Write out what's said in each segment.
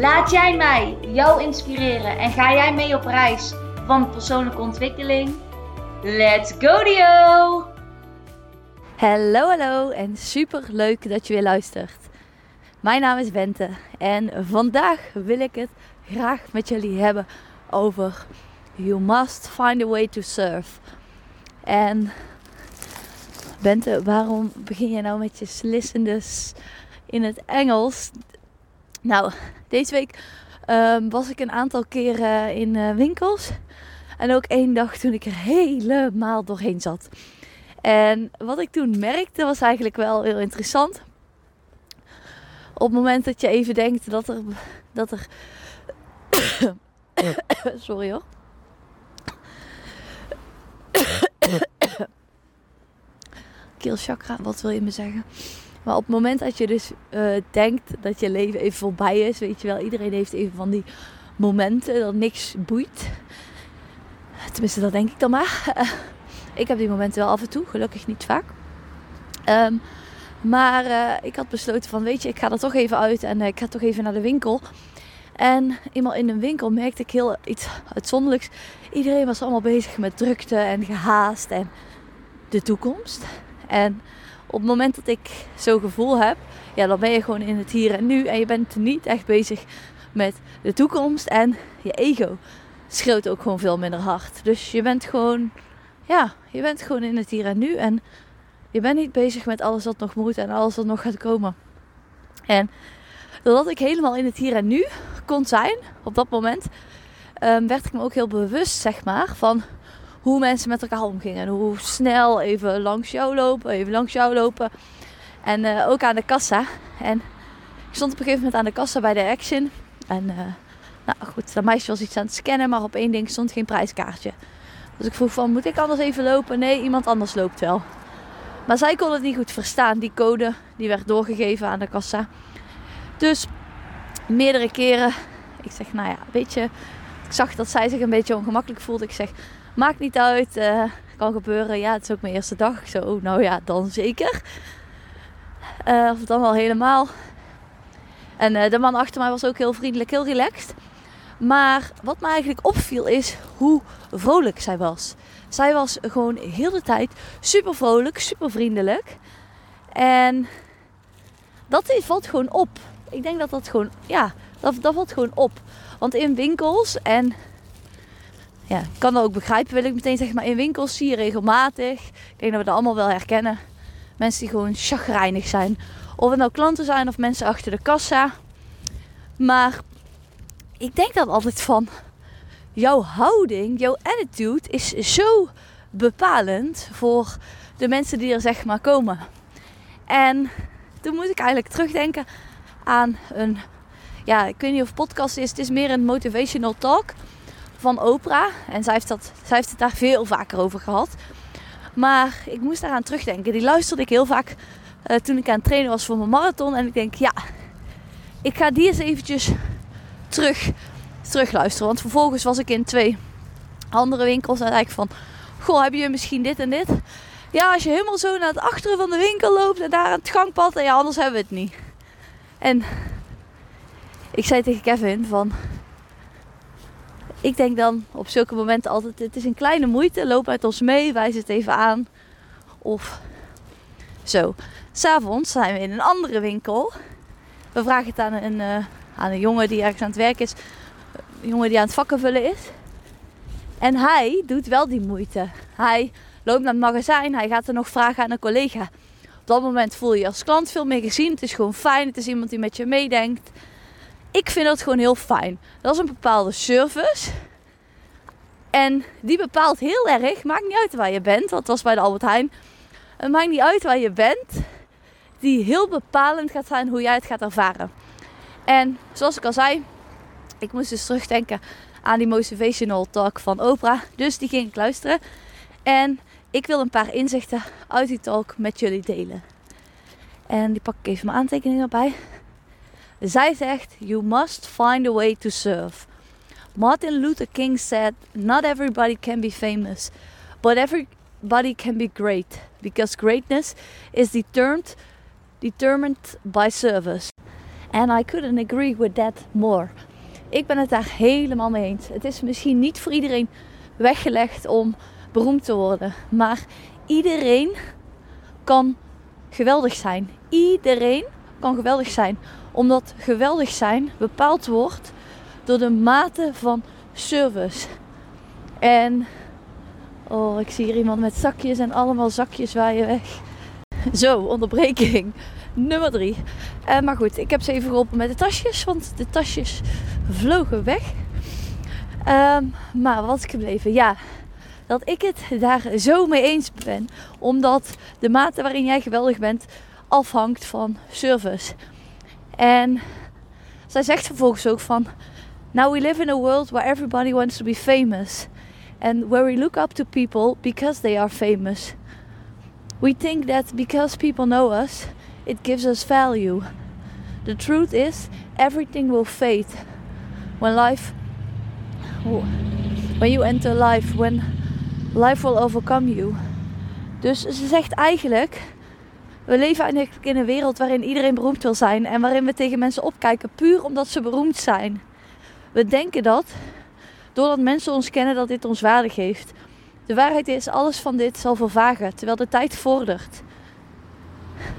Laat jij mij jou inspireren en ga jij mee op reis van persoonlijke ontwikkeling? Let's go Dio! Hallo, hallo en super leuk dat je weer luistert. Mijn naam is Bente en vandaag wil ik het graag met jullie hebben over You must find a way to serve. En Bente, waarom begin je nou met je slissende in het Engels? Nou, deze week ehm, was ik een aantal keren in uh, winkels. En ook één dag toen ik er helemaal doorheen zat. En wat ik toen merkte was eigenlijk wel heel interessant. Op het moment dat je even denkt dat er. Dat er Sorry hoor. Keelchakra, wat wil je me zeggen? Maar op het moment dat je dus uh, denkt dat je leven even voorbij is, weet je wel, iedereen heeft even van die momenten dat niks boeit. Tenminste, dat denk ik dan maar. ik heb die momenten wel af en toe, gelukkig niet vaak. Um, maar uh, ik had besloten van, weet je, ik ga er toch even uit en uh, ik ga toch even naar de winkel. En eenmaal in een winkel merkte ik heel iets uitzonderlijks. Iedereen was allemaal bezig met drukte en gehaast en de toekomst. En op het moment dat ik zo'n gevoel heb, ja, dan ben je gewoon in het hier en nu. En je bent niet echt bezig met de toekomst. En je ego schreeuwt ook gewoon veel minder hard. Dus je bent gewoon, ja, je bent gewoon in het hier en nu. En je bent niet bezig met alles wat nog moet en alles wat nog gaat komen. En doordat ik helemaal in het hier en nu kon zijn, op dat moment, um, werd ik me ook heel bewust, zeg maar, van hoe mensen met elkaar omgingen. En hoe snel even langs jou lopen, even langs jou lopen. En uh, ook aan de kassa. En ik stond op een gegeven moment aan de kassa bij de Action. En uh, nou goed, dat meisje was iets aan het scannen, maar op één ding stond geen prijskaartje. Dus ik vroeg van, moet ik anders even lopen? Nee, iemand anders loopt wel. Maar zij kon het niet goed verstaan. Die code die werd doorgegeven aan de kassa. Dus meerdere keren. Ik zeg, nou ja, weet je. Ik zag dat zij zich een beetje ongemakkelijk voelde. Ik zeg, maakt niet uit. Uh, kan gebeuren. Ja, het is ook mijn eerste dag. Zo, oh, nou ja, dan zeker. Uh, of dan wel helemaal. En uh, de man achter mij was ook heel vriendelijk, heel relaxed. Maar wat me eigenlijk opviel is hoe vrolijk zij was. Zij was gewoon heel de tijd super vrolijk, super vriendelijk. En dat valt gewoon op. Ik denk dat dat gewoon, ja, dat, dat valt gewoon op. Want in winkels en ja, ik kan dat ook begrijpen, wil ik meteen zeggen. Maar in winkels zie je regelmatig, ik denk dat we dat allemaal wel herkennen, mensen die gewoon chagrijnig zijn. Of het nou klanten zijn of mensen achter de kassa. Maar ik denk dat altijd van, jouw houding, jouw attitude is zo bepalend voor de mensen die er zeg maar komen. En toen moet ik eigenlijk terugdenken aan een, ja, ik weet niet of podcast is, het is meer een motivational talk van Oprah. En zij heeft, dat, zij heeft het daar veel vaker over gehad. Maar ik moest daaraan terugdenken. Die luisterde ik heel vaak uh, toen ik aan het trainen was voor mijn marathon. En ik denk, ja, ik ga die eens eventjes terug, terugluisteren. Want vervolgens was ik in twee andere winkels. En eigenlijk van, goh, heb je misschien dit en dit? Ja, als je helemaal zo naar het achteren van de winkel loopt en daar aan het gangpad. En ja, anders hebben we het niet. En ik zei tegen Kevin van, ik denk dan op zulke momenten altijd: het is een kleine moeite, loop uit ons mee, wijs het even aan. Of zo. S'avonds zijn we in een andere winkel. We vragen het aan een, uh, aan een jongen die ergens aan het werk is, een jongen die aan het vakken vullen is. En hij doet wel die moeite. Hij loopt naar het magazijn, hij gaat er nog vragen aan een collega. Op dat moment voel je je als klant veel meer gezien. Het is gewoon fijn, het is iemand die met je meedenkt ik vind dat gewoon heel fijn. Dat is een bepaalde service. En die bepaalt heel erg, maakt niet uit waar je bent, want was bij de Albert Heijn. Het maakt niet uit waar je bent, die heel bepalend gaat zijn hoe jij het gaat ervaren. En zoals ik al zei, ik moest dus terugdenken aan die motivational talk van Oprah. Dus die ging ik luisteren. En ik wil een paar inzichten uit die talk met jullie delen. En die pak ik even mijn aantekeningen erbij. Zij zegt: You must find a way to serve. Martin Luther King said: Not everybody can be famous, but everybody can be great. Because greatness is determined, determined by service. And I couldn't agree with that more. Ik ben het daar helemaal mee eens. Het is misschien niet voor iedereen weggelegd om beroemd te worden. Maar iedereen kan geweldig zijn. Iedereen kan geweldig zijn. Omdat geweldig zijn bepaald wordt door de mate van service. En oh, ik zie hier iemand met zakjes en allemaal zakjes waaien weg. Zo, onderbreking. Nummer drie. Uh, maar goed, ik heb ze even geholpen met de tasjes, want de tasjes vlogen weg. Uh, maar wat is gebleven? Ja, dat ik het daar zo mee eens ben. Omdat de mate waarin jij geweldig bent afhangt van service. En zij zegt vervolgens ook van... Now we live in a world where everybody wants to be famous. And where we look up to people because they are famous. We think that because people know us, it gives us value. The truth is, everything will fade. When life... When you enter life, when Life will overcome you. Dus ze zegt eigenlijk: we leven eigenlijk in een wereld waarin iedereen beroemd wil zijn en waarin we tegen mensen opkijken puur omdat ze beroemd zijn. We denken dat doordat mensen ons kennen dat dit ons waarde geeft. De waarheid is, alles van dit zal vervagen terwijl de tijd vordert.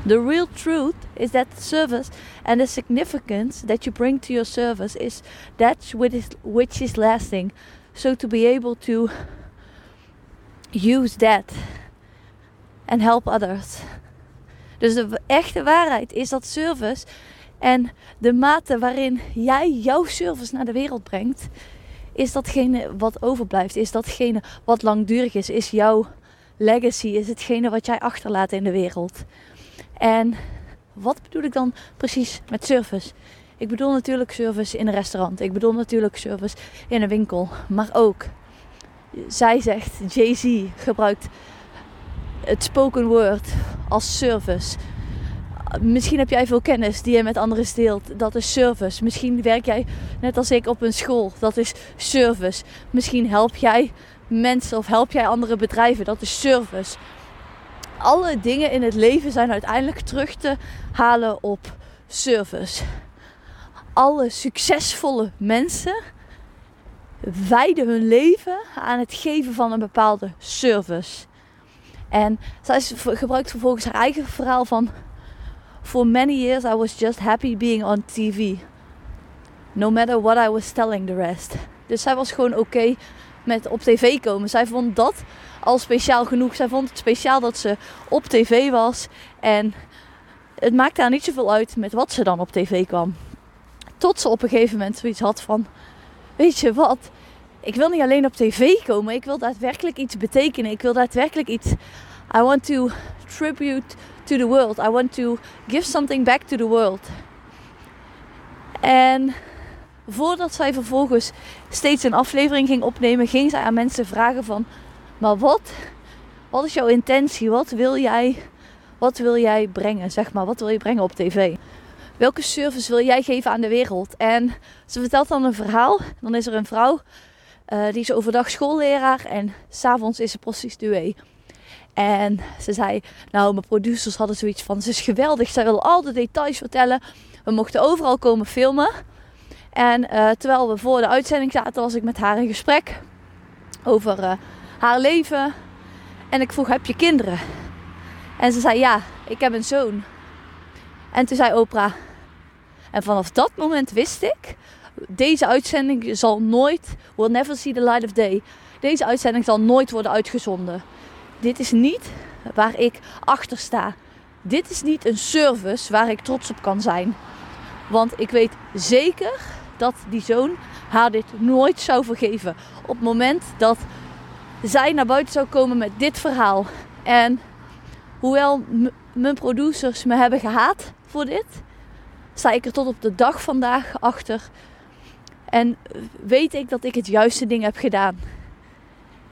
The real truth is that service and the significance that you bring to your service is that which is lasting. So to be able to use that and help others. Dus de echte waarheid is dat service en de mate waarin jij jouw service naar de wereld brengt, is datgene wat overblijft, is datgene wat langdurig is, is jouw legacy, is hetgene wat jij achterlaat in de wereld. En wat bedoel ik dan precies met service? Ik bedoel natuurlijk service in een restaurant. Ik bedoel natuurlijk service in een winkel. Maar ook zij zegt, Jay-Z gebruikt het spoken word als service. Misschien heb jij veel kennis die je met anderen deelt. Dat is service. Misschien werk jij net als ik op een school. Dat is service. Misschien help jij mensen of help jij andere bedrijven. Dat is service. Alle dingen in het leven zijn uiteindelijk terug te halen op service. Alle succesvolle mensen wijden hun leven aan het geven van een bepaalde service. En zij gebruikt vervolgens haar eigen verhaal van... For many years I was just happy being on TV. No matter what I was telling the rest. Dus zij was gewoon oké met op tv komen. Zij vond dat al speciaal genoeg. Zij vond het speciaal dat ze op tv was. En het maakte haar niet zoveel uit met wat ze dan op tv kwam. Tot ze op een gegeven moment zoiets had van weet je wat? Ik wil niet alleen op tv komen. Ik wil daadwerkelijk iets betekenen. Ik wil daadwerkelijk iets. I want to tribute to the world. I want to give something back to the world. En voordat zij vervolgens steeds een aflevering ging opnemen, ging zij aan mensen vragen van, maar wat, wat is jouw intentie? Wat wil jij, wat wil jij brengen? Zeg maar, wat wil je brengen op tv? welke service wil jij geven aan de wereld? En ze vertelt dan een verhaal. Dan is er een vrouw, uh, die is overdag schoolleraar en s'avonds is ze prostituee. En ze zei, nou mijn producers hadden zoiets van, ze is geweldig, zij wil al de details vertellen. We mochten overal komen filmen. En uh, terwijl we voor de uitzending zaten, was ik met haar in gesprek over uh, haar leven. En ik vroeg, heb je kinderen? En ze zei, ja, ik heb een zoon. En toen zei Oprah, en vanaf dat moment wist ik, deze uitzending zal nooit, will never see the light of day. Deze uitzending zal nooit worden uitgezonden. Dit is niet waar ik achter sta. Dit is niet een service waar ik trots op kan zijn. Want ik weet zeker dat die zoon haar dit nooit zou vergeven. Op het moment dat zij naar buiten zou komen met dit verhaal. En hoewel mijn producers me hebben gehaat voor dit, sta ik er tot op de dag vandaag achter. En weet ik dat ik het juiste ding heb gedaan.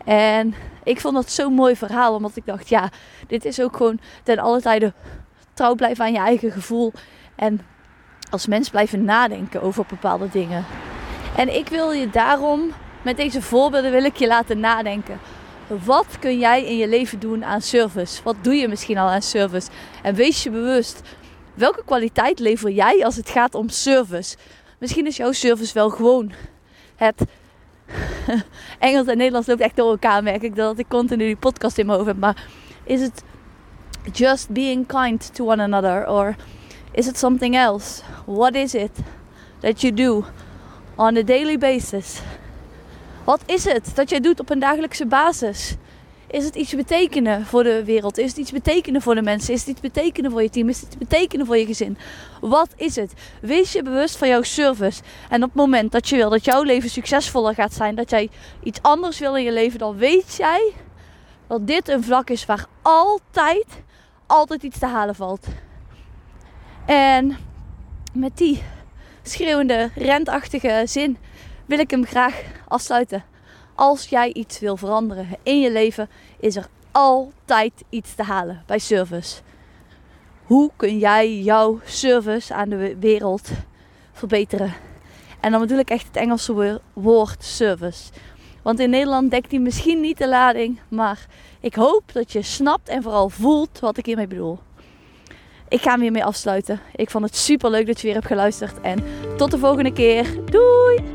En ik vond dat zo'n mooi verhaal, omdat ik dacht, ja, dit is ook gewoon ten alle tijde trouw blijven aan je eigen gevoel. En als mens blijven nadenken over bepaalde dingen. En ik wil je daarom, met deze voorbeelden wil ik je laten nadenken. Wat kun jij in je leven doen aan service? Wat doe je misschien al aan service? En wees je bewust, welke kwaliteit lever jij als het gaat om service? Misschien is jouw service wel gewoon het. Engels en Nederlands loopt echt door elkaar, merk ik dat ik continu die podcast in mijn hoofd heb. Maar is het just being kind to one another? Or is it something else? What is it that you do on a daily basis? Wat is het dat jij doet op een dagelijkse basis? Is het iets betekenen voor de wereld? Is het iets betekenen voor de mensen? Is het iets betekenen voor je team? Is het iets betekenen voor je gezin? Wat is het? Wees je bewust van jouw service. En op het moment dat je wil dat jouw leven succesvoller gaat zijn, dat jij iets anders wil in je leven, dan weet jij dat dit een vlak is waar altijd, altijd iets te halen valt. En met die schreeuwende, rentachtige zin wil ik hem graag afsluiten. Als jij iets wil veranderen in je leven, is er altijd iets te halen bij service. Hoe kun jij jouw service aan de wereld verbeteren? En dan bedoel ik echt het Engelse woord service. Want in Nederland dekt die misschien niet de lading, maar ik hoop dat je snapt en vooral voelt wat ik hiermee bedoel. Ik ga hem hiermee afsluiten. Ik vond het super leuk dat je weer hebt geluisterd en tot de volgende keer. Doei!